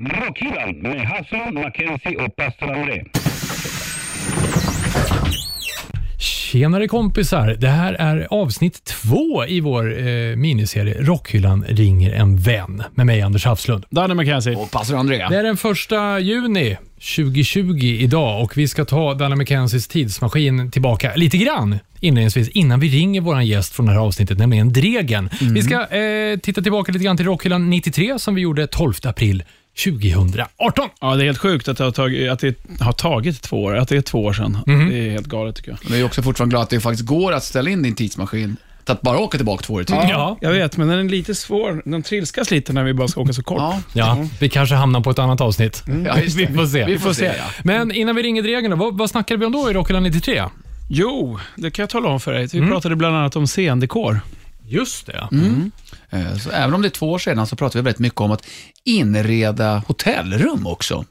Rockhyllan med Hassan, Mackenzie och pastor André. Tjenare kompisar! Det här är avsnitt två i vår eh, miniserie Rockhyllan ringer en vän med mig Anders Hafslund. Danne McKenzie. Och pastor André. Det är den första juni 2020 idag och vi ska ta Danne McKenzies tidsmaskin tillbaka lite grann inledningsvis innan vi ringer vår gäst från det här avsnittet, nämligen Dregen. Vi ska eh, titta tillbaka lite grann till Rockhyllan 93 som vi gjorde 12 april 2018. Ja, det är helt sjukt att det, har tagit, att det har tagit två år. Att det är två år sedan. Det är helt galet tycker jag. Men jag är också fortfarande glad att det faktiskt går att ställa in din tidsmaskin att bara åka tillbaka två år i tiden. Ja. Jag vet, men den är lite svår. Den trilskas lite när vi bara ska åka så kort. Ja. Ja, vi kanske hamnar på ett annat avsnitt. Ja, just det. Vi får se. Vi får se, ja. Men innan vi ringer Dregen, vad, vad snackade vi om då i Rockhyllan 93? Jo, det kan jag tala om för dig. Vi pratade bland annat om scendekor. Just det. Eh, Så även om det är två år sedan så pratar vi väldigt mycket om att inreda hotellrum också.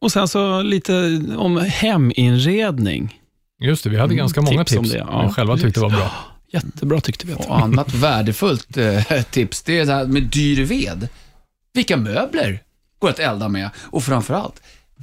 Och sen så lite om heminredning. Just det, vi hade ganska många tips om tips det, ja. vi själva tyckte var bra. Jättebra tyckte vi att det Och annat värdefullt eh, tips, det är det här med dyr ved. Vilka möbler går att elda med? Och framförallt,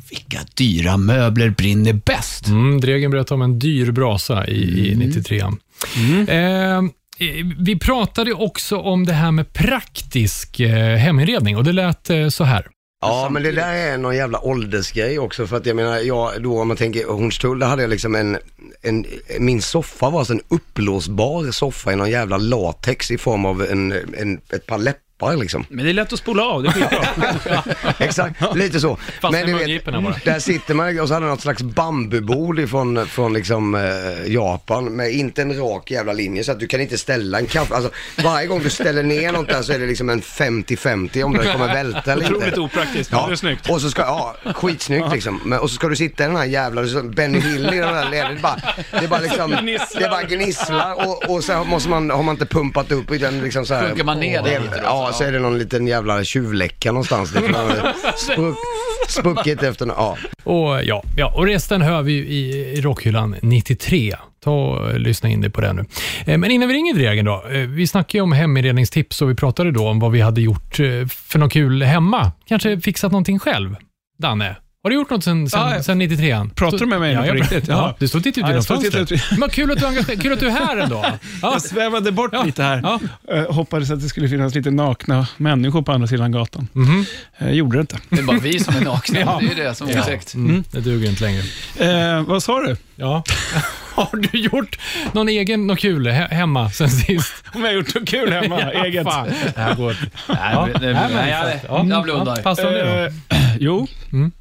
vilka dyra möbler brinner bäst? Mm, Dregen berättade om en dyr brasa i, i 93. Eh, Eh, vi pratade också om det här med praktisk eh, heminredning och det lät eh, så här. Ja, men det där är någon jävla åldersgrej också för att jag menar, jag, då om man tänker Hornstull, där hade jag liksom en, en, min soffa var alltså en uppblåsbar soffa i någon jävla latex i form av en, en, ett par läppar liksom. Men det är lätt att spola av, det är skitbra. Exakt, lite så. Fast med du mungiporna bara. där sitter man och så hade något slags bambubord ifrån, från liksom eh, Japan med inte en rak jävla linje så att du kan inte ställa en kaffe, alltså varje gång du ställer ner något där så är det liksom en 50-50 om det kommer välta eller Otroligt inte. opraktiskt, men det är snyggt. Och så ska, ja, skitsnyggt liksom. Men, och så ska du sitta i den här jävla, Benny Hill i den här leden. Det är bara, det är bara liksom, det är bara gnisslar och, och så måste man, har man inte pumpat upp i den liksom så här. Sjunker man ner lite då, Ja, så, är det någon liten jävla tjuvläcka någonstans. Det har spruck, spruckit efter, ja. Och, ja, ja, och resten hör vi i, i Rockhyllan 93. Ta och lyssna in dig på det nu. Eh, Men innan vi ringer Dregen då. eh, Vi snackade ju om heminredningstips och vi pratade då om vad vi hade gjort eh, för något kul hemma. Kanske fixat någonting själv? Danne? Har du gjort något sen, sen, Ja, sen 93? Pratar du med mig nu på jag- riktigt? Ja, Ja. du står och tittar ut Ja, genom fönstret. Men kul att, du kul att du är här ändå. Ja. Jag svävade bort Ja. lite här. Ja. Eh, hoppades att det skulle finnas lite nakna människor på andra sidan gatan. Mhm. Eh, gjorde det inte. Det är bara vi som är nakna, Ja. det är ju det som är otäckt. Mm, det duger inte längre. Eh, vad sa du? Ja. Har du gjort någon egen, något kul he- hemma sen sist? Om jag har gjort något kul hemma, eget. Fan, det här går. Nej, Ja. Nej, men nej, exakt. jag- Ja. jag blundar. Ja, Passar det då? Jo, Mm.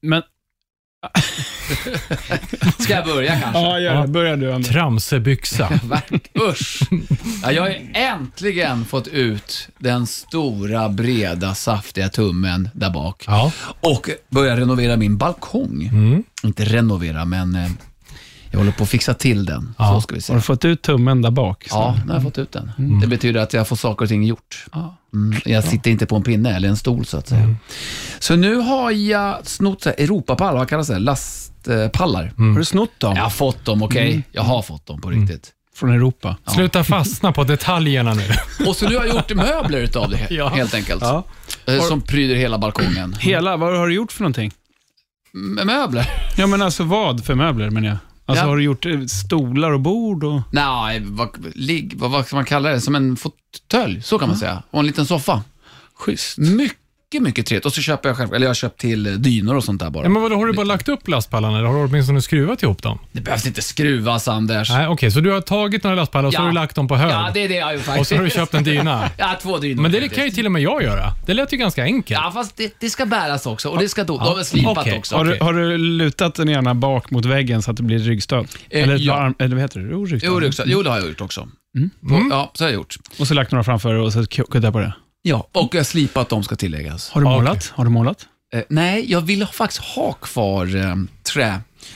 Men... Ska jag börja kanske? Ja, gör det. Börja du, Anders. Tramsebyxa. Usch. Ja, jag har äntligen fått ut den stora, breda, saftiga tummen där bak. Ja. Och börja renovera min balkong. Mm. Inte renovera, men eh, jag håller på att fixa till den. Ja. Så ska vi Har se. du fått ut tummen där bak? Ja, nu har jag fått ut den. Det betyder att jag får saker och ting gjort. Ja. Mm, jag sitter inte på en pinne eller en stol så att säga. Så nu har jag snott så Europapallar, vad kallas det? Lastpallar. Har du snott dem? Jag har fått dem, okej? Jag har fått dem på riktigt. Från Europa? Sluta fastna på detaljerna nu. Och så nu har jag gjort möbler utav det, Ja. helt enkelt. Ja. Eh, Som pryder hela balkongen. Hela, vad har du gjort för någonting? M- möbler? Ja, men alltså vad för möbler menar jag? Alltså Ja. har du gjort eh, stolar och bord och... Nej, vad, vad, vad ska man kalla det? Som en fåtölj, så kan man säga. Och en liten soffa. Schysst. Mycket, mycket trevligt. Och så köper jag själv, eller jag har köpt till eh, dynor och sånt där bara. Ja, men vadå, har du bara lagt upp lastpallarna eller har du åtminstone skruvat ihop dem? Det behövs inte skruvas, Anders. Nej, okej, så du har tagit några lastpallar och så Ja. har du lagt dem på hög. Ja, det är det jag gjort faktiskt. Och så har du köpt en dyna. Ja, två dynor. Men det faktiskt. kan ju till och med jag göra. Det lät ju ganska enkelt. Ja, fast det, det ska bäras också och det ska då, de är slipat okej. också. Har, du, har du lutat den ena bak mot väggen så att det blir ryggstöd? Eh, eller, ett ja. arm, eller vad heter det? Jo, ryggstöd. Jo, det, också, jo, det har jag gjort också. Mm. Och, ja, så har jag gjort. Och så lagt några framför och så kuttat på det. Ja, och jag har slipat dem ska tilläggas. Har du Okej. målat? Har du målat? Eh, nej, jag vill faktiskt ha kvar eh,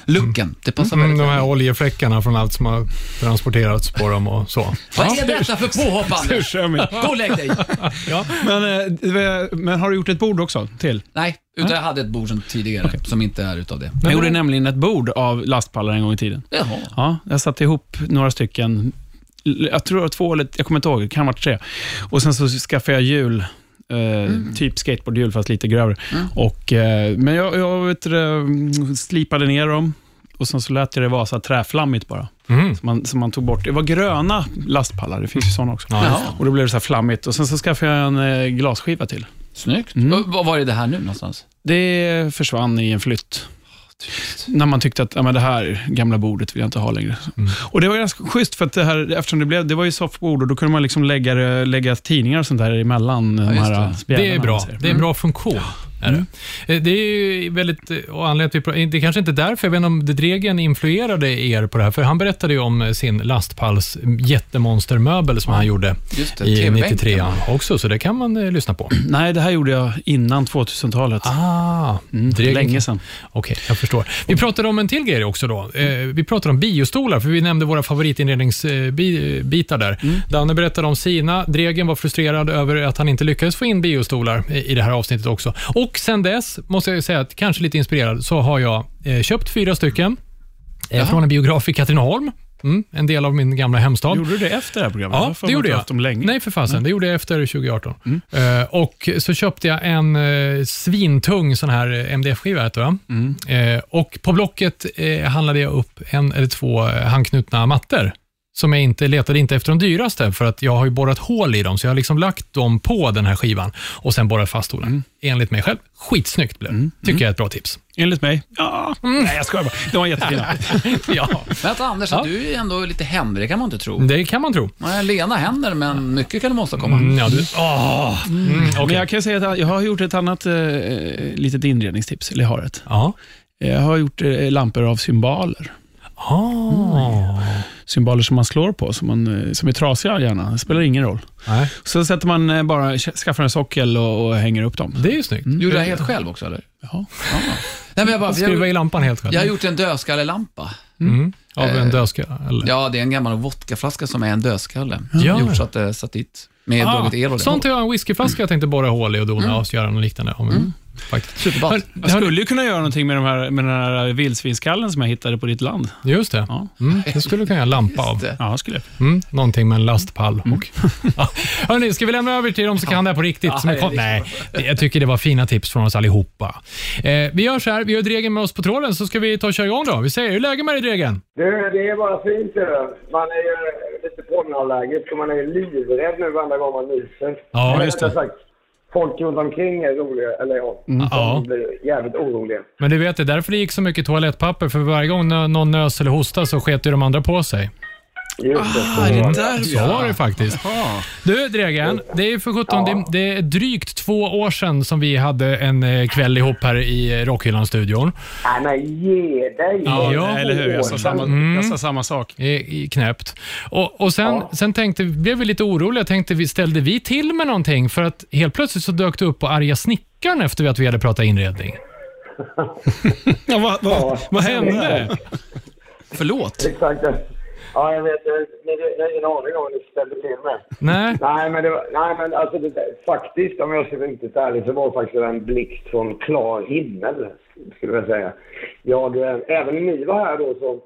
trälooken. Det passar Mm, väldigt de här bra. oljefläckarna från allt som har transporterats på dem och så. Vad är detta för påhopp, Anders? Gå och lägg dig. men, eh, men har du gjort ett bord också till? Nej, utan jag hade ett bord som tidigare, som inte är utav det. Jag gjorde nämligen ett bord av lastpallar en gång i tiden. Jaha. Ja, jag satte ihop några stycken. Jag tror det var två eller jag kommer inte ihåg, det kan ha varit tre. Och sen så skaffade jag hjul Eh, Typ skateboardhjul, fast lite grövre. Och, eh, men jag, jag vet, du det, slipade ner dem och sen så lät jag det vara så här träflammigt bara. Mm. Som man, som man tog bort. Det var gröna lastpallar, det finns ju sådana också. Ja, Och Då blev det så här flammigt. Och Sen så skaffade jag en eh, glasskiva till. Snyggt. Mm. Var är det här nu någonstans? Det försvann i en flytt. När man tyckte att ja, men det här gamla bordet vill jag inte ha längre. Och Det var ganska schysst, för att det, här, eftersom det, blev, det var ju soffbord och då kunde man liksom lägga, lägga tidningar och sånt där emellan de just här det. spjällarna, Det är bra. Det är en bra funktion. Är det. Eh, det är ju väldigt, eh, och anledningen pra- det är kanske inte därför, jag vet inte om Dregen influerade er på det här, för han berättade ju om sin lastpalls jättemonstermöbel som han gjorde det, i TV-bänken. 93 också, så det kan man eh, lyssna på. Nej, det här gjorde jag innan 2000-talet. Ah, Mm, Dregen- länge sedan. Okej, jag förstår. Vi pratade om en till grej också då. Eh, vi pratade om biostolar, för vi nämnde våra favoritinredningsbitar där. Danne berättade om sina. Dregen var frustrerad över att han inte lyckades få in biostolar i i det här avsnittet också. Och sen dess, måste jag säga, att kanske lite inspirerad, så har jag eh, köpt fyra stycken eh, från en biograf i Katrineholm. Mm, en del av min gamla hemstad. Gjorde du det efter det här programmet? Ja, det gjorde jag. dem länge. Nej, för fasen. Det gjorde jag efter 2018. Eh, och så köpte jag en eh, svintung sån här eh, MDF-skiva, heter det, va? eh, Och på Blocket eh, handlade jag upp en eller två handknutna mattor. Som jag inte letade inte efter de dyraste, för att jag har ju borrat hål i dem, så jag har liksom lagt dem på den här skivan och sen borrat fast stolen. Enligt mig själv, skitsnyggt blev det. Tycker jag är ett bra tips. Enligt mig? Ja. Nej, jag skojar bara. De var jättefina. ja, Vänta Anders, Ja. du är ändå lite händig, det kan man inte tro. det kan man tro. Ja, lena händer, men mycket kan de åstadkomma. Mm, ja, du, åh, mm, okej. Men jag kan säga att jag har gjort ett annat eh, litet inredningstips. Eller jag har ett. Ja. Jag har gjort eh, lampor av symboler. Ah. Symboler som man slår på, som, man, eh, som är trasiga gärna. Det spelar ingen roll. Nej, Så sätter man eh, bara, skaffar en sockel och, och hänger upp dem. det är ju snyggt. Gjorde du det helt själv också, eller? Ja. Ja. Nej, men jag, bara, Skruva jag, i lampan helt själv. jag har gjort en dödskallelampa. Mm. Av en Eh, dödskalle? Eller? Ja, det är en gammal vodkaflaska som är en dödskalle. Ja. Gjort så att det satt dit med Ah, el och det. sånt har jag en whiskyflaska jag tänkte borra hål i och dona och göra något liknande. Om, faktiskt. Superballt. Hör- Jag skulle ju kunna göra någonting med, de här, med den här vildsvinskallen som jag hittade på ditt land. Just det. Ja. Mm, det skulle du kunna göra lampa av. Ja, skulle jag. Mm, någonting med en lastpall. Och, ja. Hörrni, ska vi lämna över till de som kan det här på riktigt? Ja, som är Nej, jag tycker det var fina tips från oss allihopa. Eh, vi gör så här, vi har Dregen med oss på tråden, så ska vi ta och köra igång då. Vi säger, hur är läget med dig Dregen? Du, det är bara fint. Man är ju lite pollenallergisk och man är ju livrädd nu varenda gång man nyser. Ja, just det. Folk runt omkring är roliga, eller ja, Ja. de blir jävligt oroliga. Men du vet, det är därför det gick så mycket toalettpapper, för varje gång nå- någon nös eller hosta så sket ju de andra på sig. Just det. så Ah, det var är det. där. Så var det faktiskt. Du Dregen, det är för 17, det, det är drygt två år sedan som vi hade en eh, kväll ihop här i Rockhyllan-studion. Nej men ge dig! Ja, Ja, eller hur? Jag sa samma, jag sa samma sak. I, i knäppt. Och, och sen, sen tänkte, blev vi lite oroliga. Tänkte vi, ställde vi till med någonting? För att helt plötsligt så dök du upp på arga snickaren efter att vi hade pratat inredning. Ja, vad, vad, vad hände? Förlåt. Exakt. Ja, jag vet. Jag jag har ingen aning om vad ni ställde till med. Nej, Nej, men, det var, nej, men alltså det, faktiskt, om jag ska vara riktigt ärlig, så var det faktiskt en blixt från klar himmel, skulle jag säga. Jag, eh, även när ni var här då så,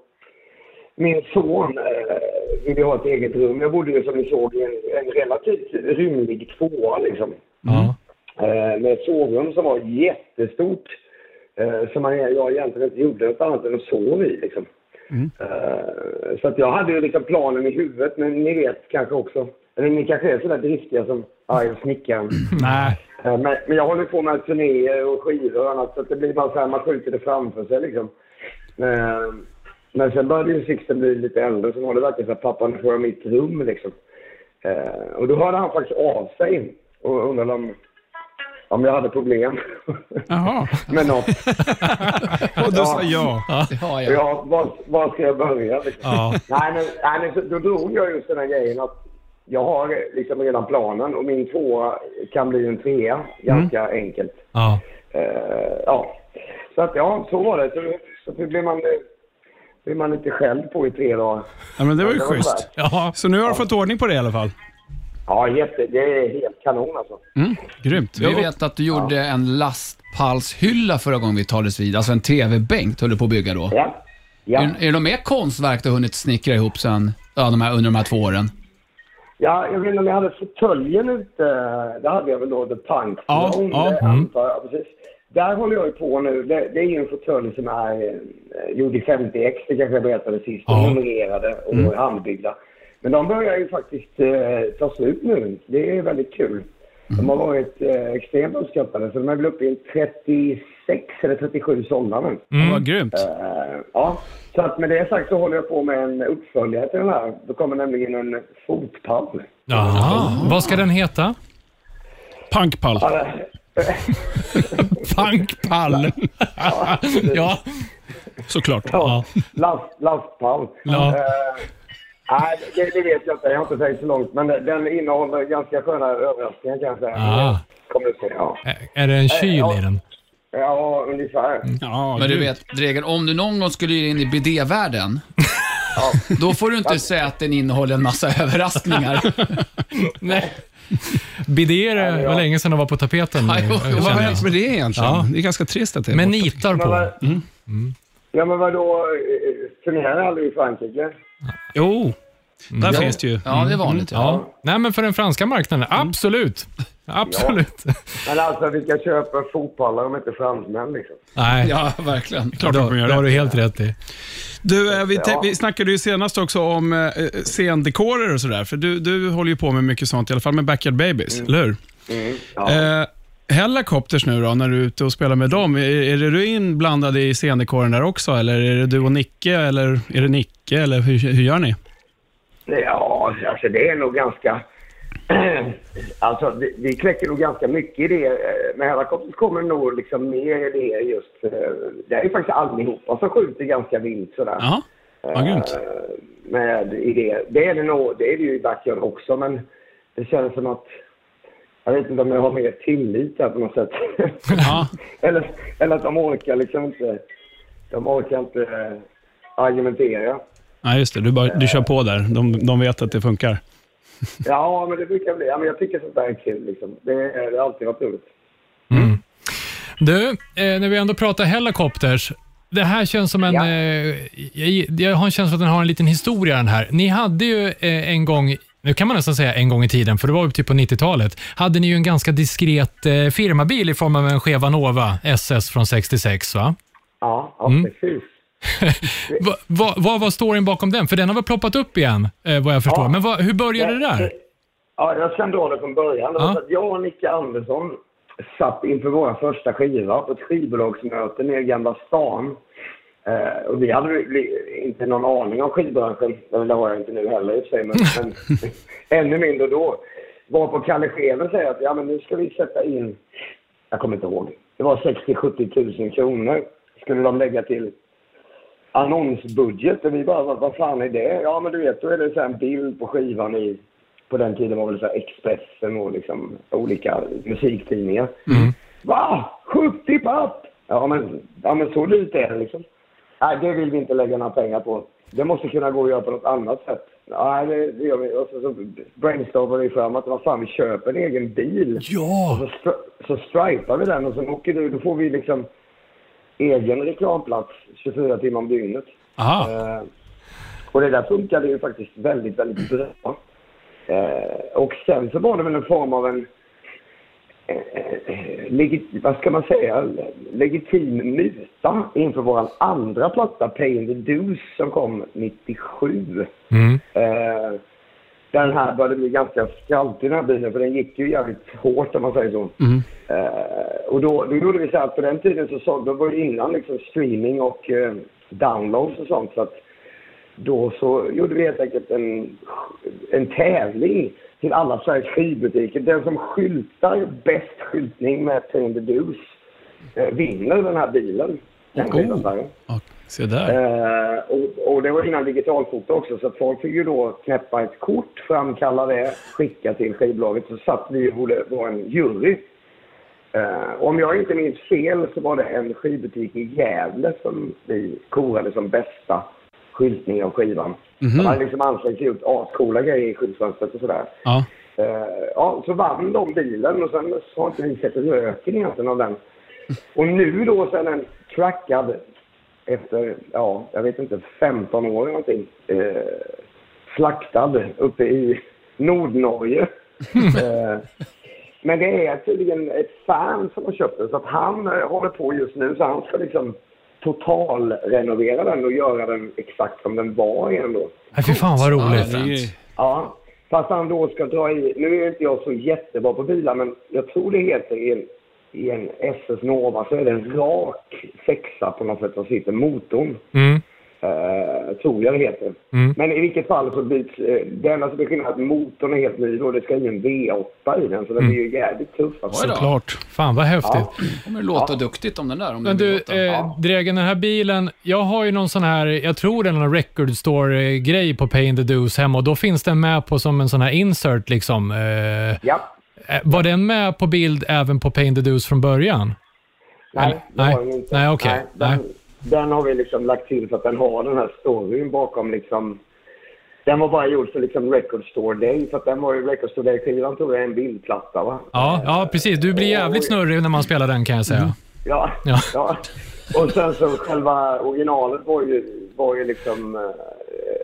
min son eh, ville ha ett eget rum. Jag bodde ju som ni såg i en, en relativt rymlig tvåa liksom. ja. Eh, med ett sovrum som var jättestort. Eh, som man, jag egentligen inte gjorde något annat än att sova i liksom. Eh, så att jag hade ju liksom planen i huvudet, men ni vet kanske också, eller ni kanske är sådär driftiga som arg snickaren. Nej. Eh, Men, men jag håller på med turnéer och skivor och annat så att det blir bara så här, man skjuter det framför sig liksom. Eh, Men sen började ju Sixten bli lite äldre så var det verkligen så att pappa nu får jag mitt rum liksom. Och då hörde han faktiskt av sig och undrade om, om jag hade problem Jaha. med något. Och du sa ja. Ja, ja. Ja, var, var ska jag börja? Ja. Nej, men, nej, då drog jag just den här grejen att jag har liksom redan planen och min tvåa kan bli en trea ganska enkelt. ja. Eh, ja, så att ja, så var det. Så, så blir man, blir man inte själv på i tre dagar. ja men det var ju Det var schysst. ja. Så nu har du fått ordning på det i alla fall. Ja, jätte, det är helt kanon alltså. Mm, grymt. Vi vet att du gjorde en lastpallshylla förra gången vi talades vid, alltså en TV-bänk höll du på att bygga då. Ja. Ja. Är, är det något mer konstverk du har hunnit snickra ihop sen, ja, de här, under de här två åren? Ja, jag vet inte om jag hade fåtöljen ute. Det hade jag väl då, The Punk Ja, Throne, ja, det mm. antar jag. Precis. Där håller jag ju på nu. Det, det är ju en fåtölj som är eh, gjord i 50X, det kanske jag berättade sist. Ja. Numrerade och handbyggda. Men de börjar ju faktiskt eh, ta slut nu. Det är väldigt kul. De har varit eh, extremt uppskattade, så de är väl uppe i 36 eller 37 sålda nu. Ja, vad grymt. Eh, ja, så att med det sagt så håller jag på med en uppföljare till den här. Då kommer nämligen en fotpall. Jaha. Vad ska den heta? Punkpall. Punkpall. ja. Såklart. Ja, last, lastpall. Ja. Eh, nej, det, det vet jag inte. Jag har inte tänkt så långt. Men den innehåller ganska sköna överraskningar kan jag säga. Ah. Kommer du se. Ja, Är det en kyl ja. i den? ja ungefär. Ja, Men du vet, Dregen, om du någon gång skulle ge in i bidévärlden, då får du inte säga att den innehåller en massa överraskningar. Nej. Bidéer det var länge sedan de var på tapeten. Ja, jo, jo, känner Vad har hänt med det egentligen? Ja. Det är ganska trist att det är Med borta. nitar Men, på. vad- Ja, men vadå? eh, Turnerar aldrig i Frankrike? Jo, där Ja. finns det ju. Ja, det är vanligt. Ja. Ja. Nej, men för den franska marknaden, absolut. Absolut. Men alltså, vilka köper fotbollar om inte fransmän liksom? Nej, Ja, verkligen. Klart då, de det har du helt rätt i. Du, eh, vi, Ja. vi snackade ju senast också om eh, scendekorer och sådär. För du, du håller ju på med mycket sånt, i alla fall med Backyard Babies, eller hur? Mm, ja. Eh, Hellacopters nu då, när du är ute och spelar med dem. Är, är det du inblandad i scendekoren där också? Eller är det du och Nicke? Eller är det Nicke? Eller hur, hur gör ni? Ja, alltså det är nog ganska... alltså vi, vi kläcker nog ganska mycket idéer. Eh, Med Hellacopters kommer det nog liksom mer idéer just... eh, Det är ju faktiskt allihopa som skjuter ganska vilt sådär. Ja, vad grymt. Eh, Med idéer. Det är det nog, det är det ju i backyard också men det känns som att... Jag vet inte om jag har mer tillit där på något sätt. Ja. eller, eller att de orkar liksom inte... De orkar inte eh, argumentera. Nej, just det. Du, bara, du kör på där. De, de vet att det funkar. Ja, men det brukar bli. Ja, men jag tycker sånt där är kul. Liksom. Det, det har alltid varit roligt. Du, eh, när vi ändå pratar Hellacopters. Det här känns som en... Ja. Eh, jag, jag har en känsla att den har en liten historia den här. Ni hade ju eh, en gång, nu kan man nästan säga en gång i tiden, för det var typ på 90-talet, hade ni ju en ganska diskret eh, firmabil i form av en Cheva Nova SS från 66 va? Ja, ja Mm. precis. Va, va, vad var storyn bakom den? För den har väl ploppat upp igen, eh, vad jag förstår. Ja. Men vad- hur började det där? Ja, jag ska dra det från början. Det Ja. så att jag och Nicke Andersson satt inför vår första skiva på ett skivbolagsmöte nere i Gamla stan. Eh, och vi hade inte någon aning om skivbranschen. Det har jag inte nu heller i och för sig, men, men ännu mindre då. Varpå Kalle Scheven säger att ja, men nu ska vi sätta in, jag kommer inte ihåg, det var 60-70 tusen kronor skulle de lägga till annonsbudget. Och vi bara, vad, vad fan är det? Ja, men du vet, då är det så här en bild på skivan i, på den tiden var väl så Expressen och liksom olika musiktidningar. Va? 70 papp? Ja men, ja, men så dyrt är det liksom. Nej, det vill vi inte lägga några pengar på. Det måste kunna gå att göra på något annat sätt. Nej, det, det gör vi. Och så, så brainstormade vi fram att vad fan, vi köper en egen bil. Ja! Och så, stri- så stripar vi den och sen åker du, då får vi liksom egen reklamplats 24 timmar om dygnet. Aha. Eh, och det där funkade ju faktiskt väldigt, väldigt bra. Eh, och sen så var det väl en form av en, eh, eh, legit, vad ska man säga, legitim muta inför vår andra platta, Pay in the Dues, som kom 97. Mm. Eh, den här började bli ganska skraltig den här bilen, för den gick ju jävligt hårt om man säger så. Eh, och då, då gjorde vi så här att på den tiden så såg, då var det innan liksom streaming och eh, downloads och sånt. Så att då så gjorde vi helt enkelt en, en tävling till alla Sveriges skivbutiker. Den som skyltar bäst skyltning med Pay the Dues eh, vinner den här bilen. Den skivaffären. Ja, se där. Eh, och, och det var innan digitalfoto också, så folk fick ju då knäppa ett kort, framkalla det, skicka till skivbolaget. Så satt vi och vara en jury. Eh, om jag inte minns fel så var det en skivbutik i Gävle som vi korade som bästa skyltning av skivan. De hade liksom ansträngt sig gjort ascoola grejer i skyltfönstret och sådär. Ja. Eh, ja, så vann de bilen och sen har inte vi sett röken egentligen av den. Och nu då är den trackad efter, ja, jag vet inte, 15 år eller någonting. Eh, slaktad uppe i Nordnorge. eh, men det är tydligen ett fan som har köpt den, så att han eh, håller på just nu, så han ska liksom totalrenovera den och göra den exakt som den var igen då. Nej, fy fan vad roligt. Är- Ja, fast han då ska dra i... Nu är inte jag så jättebra på bilar, men jag tror det heter i en, i en SS Nova så är det en rak sexa på något sätt som sitter motorn. Mm. Uh, tror jag det heter. Mm. Men i vilket fall så byts... Uh, det enda som är skillnaden är att motorn är helt ny och det ska in en V8 i den, så den blir ju jävligt tuff. Alltså. Såklart. Fan vad häftigt. Ja. kommer låta duktigt om den där. Om Men du, eh, Dregen, den här bilen, jag har ju någon sån här, jag tror det är någon record store-grej på Pay in the Dues hemma och då finns den med på som en sån här insert liksom. Eh, Ja. eh, var den med på bild även på Pay in the Dues från början? Nej, Eller- det nej. var den inte. Nej, okej. Nej. den har vi liksom lagt till för att den har den här storyn bakom liksom... Den var bara gjord för liksom Record Store Day, för att den var ju Record Store Day-skivan tror jag är en bildplatta va? Ja, ja, precis. Du blir jävligt snurrig när man spelar den kan jag säga. Ja. Ja. ja. Och sen så själva originalet var ju, var ju liksom... eh,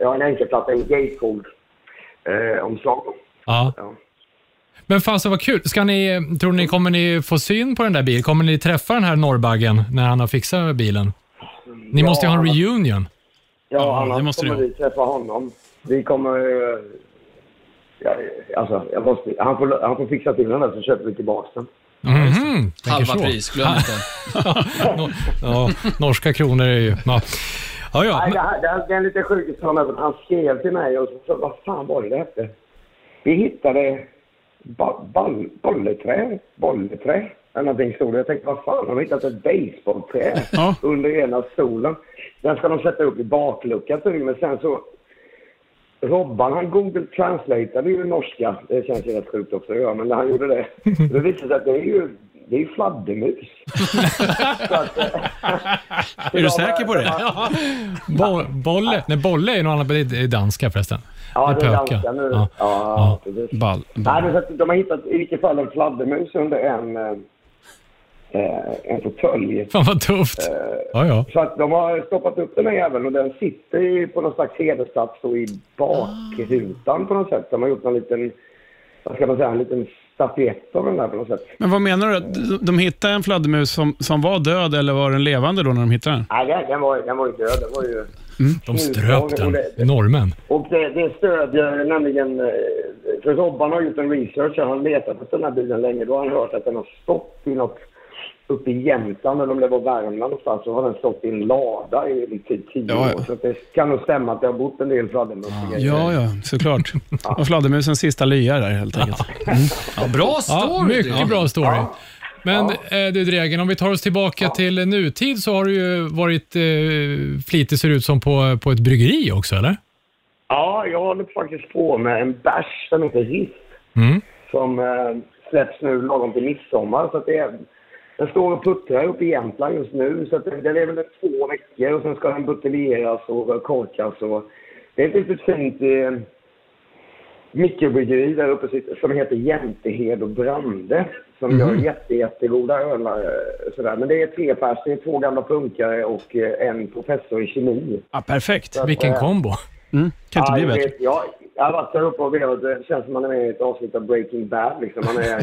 Ja, en enkelplatta, en gatefold eh, omslag. Ja. Ja. Men fasen vad kul. Ska ni, tror ni, kommer ni få syn på den där bilen? Kommer ni träffa den här norrbaggen när han har fixat bilen? Ni måste ju ha en reunion. Ja, Ja, annars måste kommer du vi träffa honom. Vi kommer... eh, Ja, alltså, jag måste, han, får, han får fixa till den där så köper vi tillbaka den. Mhm, tänker Halva så. pris, glöm inte. Ja, norska kronor är ju... Ja, ja. ja Nej, det, här, det, här, det är en liten sjuk historia. men Han skrev till mig och så, vad fan var det det hette? Vi hittade bolleträ, bolleträ eller någonting stod det. Jag tänkte vad fan, de har hittat ett basebollträ Ja. under ena stolen. Den ska de sätta upp i bakluckan tydligen, men sen så Robban han Google translateade ju norska. Det känns ju rätt sjukt också att göra, men när han gjorde det. Det visade sig att det är ju, det är ju fladdermus. Att, eh, Är du säker på det? bo, bolle, nej, bolle är något annat, det är danska förresten. Ja, det är danska nu. Ja. Ja, precis. Ball. Nej, ball. men så de har hittat i vilket fall en fladdermus under en, eh, eh, en fåtölj. Fan vad tufft. Ja, ja. Så att de har stoppat upp den här jäveln och den sitter ju på någon slags hedersplats då i bakrutan på något sätt. De har gjort en liten, vad ska man säga, en liten statyett av den där på något sätt. Men vad menar du? Att de- de hittade en fladdermus som, som var död eller var den levande då när de hittade den? Nej, den, den, var, den var ju död. Den var ju... De ströp Och den. Norrmän. Och det, det stödjer nämligen... eh, För Robban har gjort en research. Han har letat efter den här bilen länge. Då har han hört att den har stått i något... Uppe i Jämtland, eller om det var Värmland någonstans, så har den stått i en lada i typ tio Ja, ja. år. Så det kan nog stämma att det har bott en del fladdermöss i Ja, ja, såklart. Och fladdermusens sista lya där helt enkelt. Ja, bra Ja, story! mycket bra story. Men eh, du Dregen, om vi tar oss tillbaka till nutid så har du ju varit eh, flitig ser ut som på, på ett bryggeri också, eller? Ja, jag håller faktiskt på med en bärs som heter Riff. Mm. Som eh, släpps nu lagom till midsommar. Så att det är, den står och puttrar uppe i Jämtland just nu. Så att det, den är väl två veckor och sen ska den buteljeras och korkas. Och, det är ett litet fint eh, mikrobryggeri där uppe som heter Jämtehed och Brande. Som gör jätte, jättegoda ölar. eh, Sådär. Men det är tre pers, det är två gamla punkare och eh, en professor i kemi. Ja, perfekt. Vilken kombo. Mm. Kan inte Ja, bli bättre. vet, Jag, jag har varit där uppe och velat. Det känns som man är med i ett avsnitt av Breaking Bad. Liksom. Man, är,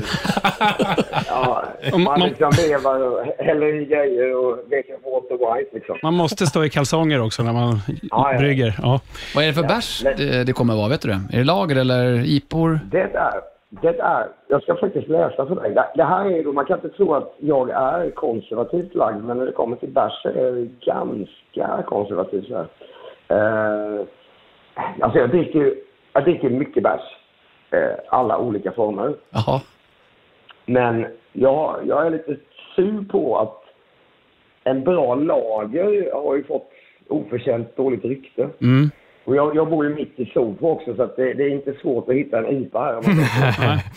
ja, man man- liksom vevar och häller i grejer och dricker Walter White. Liksom. Man måste stå i kalsonger också när man Ja, ja. brygger. Ja. Vad är det för bärs det, det kommer vara, vet du det? Är det lager eller ipor? Det är, det är, jag ska faktiskt läsa för dig. Det, det här är då, man kan inte tro att jag är konservativt lagd, men när det kommer till bärs så är jag ganska konservativ. Så här. Eh, alltså jag dricker, jag dricker mycket bärs. Eh, alla olika former. Jaha. Men jag, jag är lite sur på att en bra lager har ju fått oförtjänt dåligt rykte. Mm. Och jag, jag bor ju mitt i Solpo också så att det, det är inte svårt att hitta en IPA här.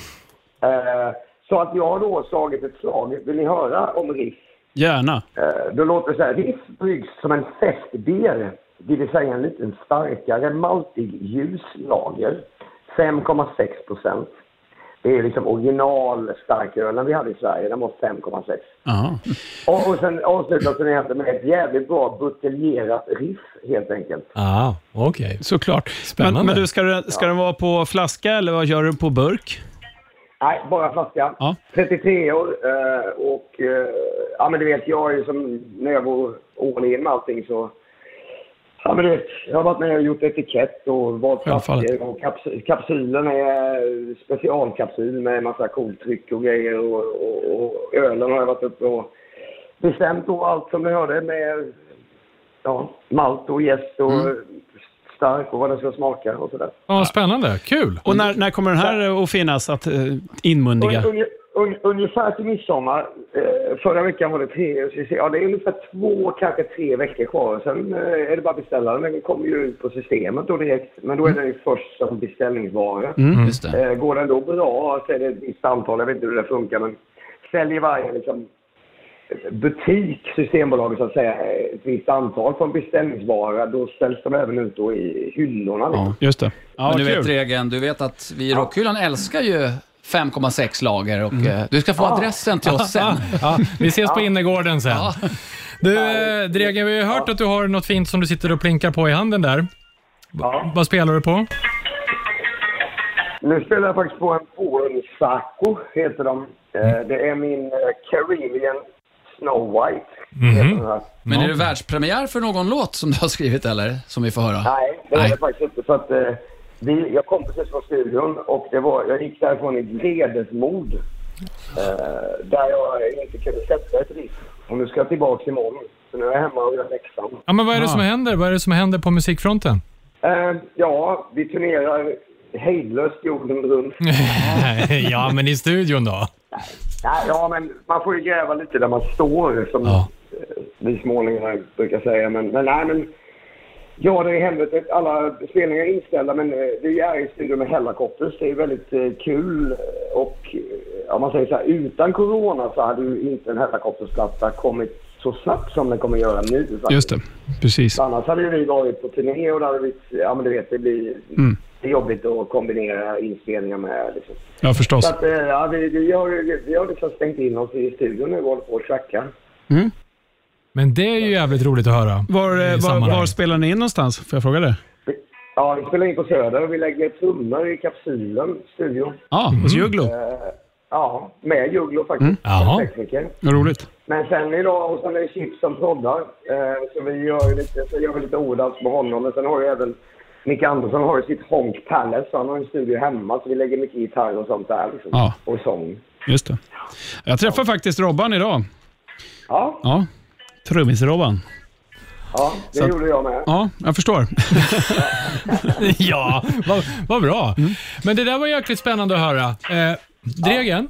Eh, så att jag har då slagit ett slag. Vill ni höra om Riff? Gärna. Eh, då låter det så här. Riff bryggs som en festbier. Det vill säga en liten starkare maltig ljus lager. 5,6 procent. Det är liksom originalstarkölen vi hade i Sverige. Den var 5,6. Jaha. Och, och sen avslutas den egentligen med ett jävligt bra buteljerat riff helt enkelt. Ah, okej. Såklart. Spännande. Men, men du, ska, den- ska den vara på flaska eller vad gör du på burk? Nej, bara flaska. Ja. 33 år eh, och eh, ja men du vet jag är ju som när jag går all in med allting så Ja men du vet, jag har varit med och gjort etikett och valt flaskor och kaps- kapsylen är specialkapsyl med massa coolt tryck och grejer och, och, och ölen har jag varit uppe och bestämt då allt som ni hörde med ja, malt och jäst och stark och vad den ska smaka och sådär. Ja, spännande. Kul. Och när, när kommer den här att finnas, att uh, inmundiga? Un, un, un, ungefär till midsommar. Eh, förra veckan var det tre. Ja, det är ungefär två, kanske tre veckor kvar. Sen eh, är det bara att beställa den. Den kommer ju ut på systemet då direkt. Men då är den ju först som beställningsvara. Just det. Eh, går den då bra så är det ett visst antal. Jag vet inte hur det funkar. Men säljer varje liksom, butik, Systembolaget så att säga, ett visst antal en beställningsvara. Då ställs de även ut då i hyllorna. Liksom. Just det. Ja, Men du kul. vet Regen, du vet att vi i Rockhyllan älskar ju 5,6 lager och eh, du ska få adressen till oss sen. Ja, vi ses på innergården sen. Du, eh, Dregen, vi har hört att du har något fint som du sitter och plinkar på i handen där. Ja. Vad spelar du på? Nu spelar jag faktiskt på en Polen Saco, heter de. Eh, Det är min Caribbean Snow White. den här. Men är det världspremiär för någon låt som du har skrivit eller? Som vi får höra? Nej, det är Nej. det faktiskt inte. För att, vi, jag kom precis från studion och det var, jag gick därifrån i vredesmod. Eh, där jag inte kunde sätta ett riff. Och nu ska jag tillbaka imorgon. Så nu är jag hemma och gör läxan. Ja, men vad är det som händer? Vad är det som händer på musikfronten? Eh, ja, vi turnerar hejdlöst jorden runt. ja, men i studion då? Nej, ja, men man får ju gräva lite där man står, som Ja. eh, vi smålingar brukar säga. Men, men nej, men... Ja, det är helvetet. Alla spelningar är inställda, men eh, vi är i studion med Hellacopters. Det är väldigt eh, kul. Och eh, om man säger så här, utan corona så hade ju inte en Hellacopters-platta kommit så snabbt som den kommer göra nu. faktiskt. Just det, precis. Annars hade vi varit på turné och det hade blivit, ja men du vet, det blir Mm. det är jobbigt att kombinera inspelningar med liksom. Ja, förstås. Så att, ja, vi, vi, har, vi har liksom stängt in oss i studion nu och håller på och trackar. Men det är ju jävligt roligt att höra. Var, eh, var, var spelar ni in någonstans? Får jag fråga det? Ja, vi spelar in på Söder och vi lägger trummor i kapsylen, studion. Ja, hos Jugglo. Eh, ja, med Jugglo faktiskt. Jaha. Tekniker. Vad roligt. Men sen idag, och sen är det Chips som proddar. Eh, så vi gör ju lite, så gör vi lite ordans med honom. Men sen har ju även Micke Andersson har ju sitt Honk Palace. så Han har en studio hemma, så vi lägger mycket gitarr och sånt där. Liksom. Ja. Och sång. Just det. Jag träffade faktiskt Robban idag. Ja, Ja, trummis-Robban. ja det Så att- gjorde jag med. Ja, jag förstår. ja, vad, vad bra. Men det där var jäkligt spännande att höra. Eh, Dregen,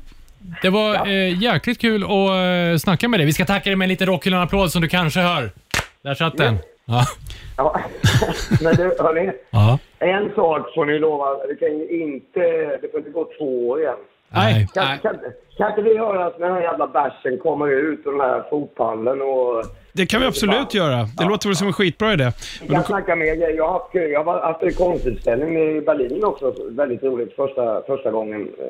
det var eh, jäkligt kul att eh, snacka med dig. Vi ska tacka dig med en liten Rockhyllan-applåd som du kanske hör. Där satt den. Ja. Ja. Men du, hörni. ja. En sak får ni lova. Det kan ju inte, det får inte gå två år igen. Nej. Kan, Nej. kan, kan inte vi höra när den här jävla bärsen kommer ut ur den här fotpallen och... Det kan vi absolut göra. Det låter väl som en skitbra idé. Vi kan snacka mer grejer. Jag har haft, jag har haft en konstutställning i Berlin också. Väldigt roligt. Första, första gången. Eh,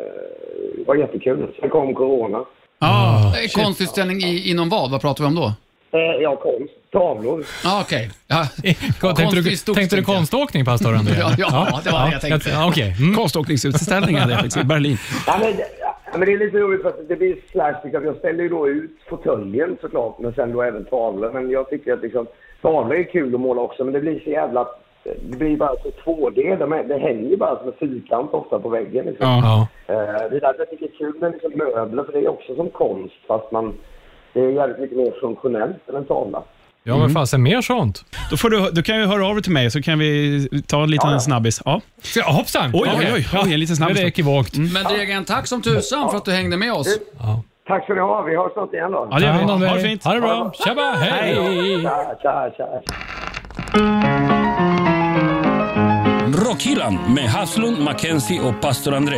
Det var jättekul. Sen kom corona. Ja, Eh, Konstutställning i, inom vad? Vad pratar vi om då? Eh, Ja, konst. Tavlor. Ah, Okej. Ja. Tänkte du, tänkte du konståkning, pastor André? Ja, ja, det var det jag tänkte. Ja, Okej. Mm. konståkningsutställning hade jag faktiskt i Berlin. Ja, men, ja, men det är lite roligt för att det blir att Jag ställer ju då ut fåtöljen såklart, men sen då även tavlor. Men jag tycker att liksom, tavlor är kul att måla också, men det blir så jävla... Det blir bara så 2D. De är, det hänger ju bara som en fyrkant ofta på väggen. Liksom. Ja. Ja. Eh, det är därför jag tycker det är kul med liksom möbler, för det är också som konst, fast man... Det är jävligt mycket mer funktionellt än en tavla. ja, men fasen mer sånt. Då, får du, du kan ju höra av dig till mig så kan vi ta en liten Ja, ja. snabbis. Ja. Ska, hoppsan! Oj, oj, oj, oj, en liten snabbis. Det är ekivokt. Men Dregen, tack som tusan för att du hängde med oss. Tack ska ni ha. Vi hörs snart igen då. Ja, det gör Ta hand om vi. dig. Ha det fint. Ha det bra. Tjaba, hej! Tja, tja, tja. Rockhyllan med Haslund, Mackenzie och pastor André.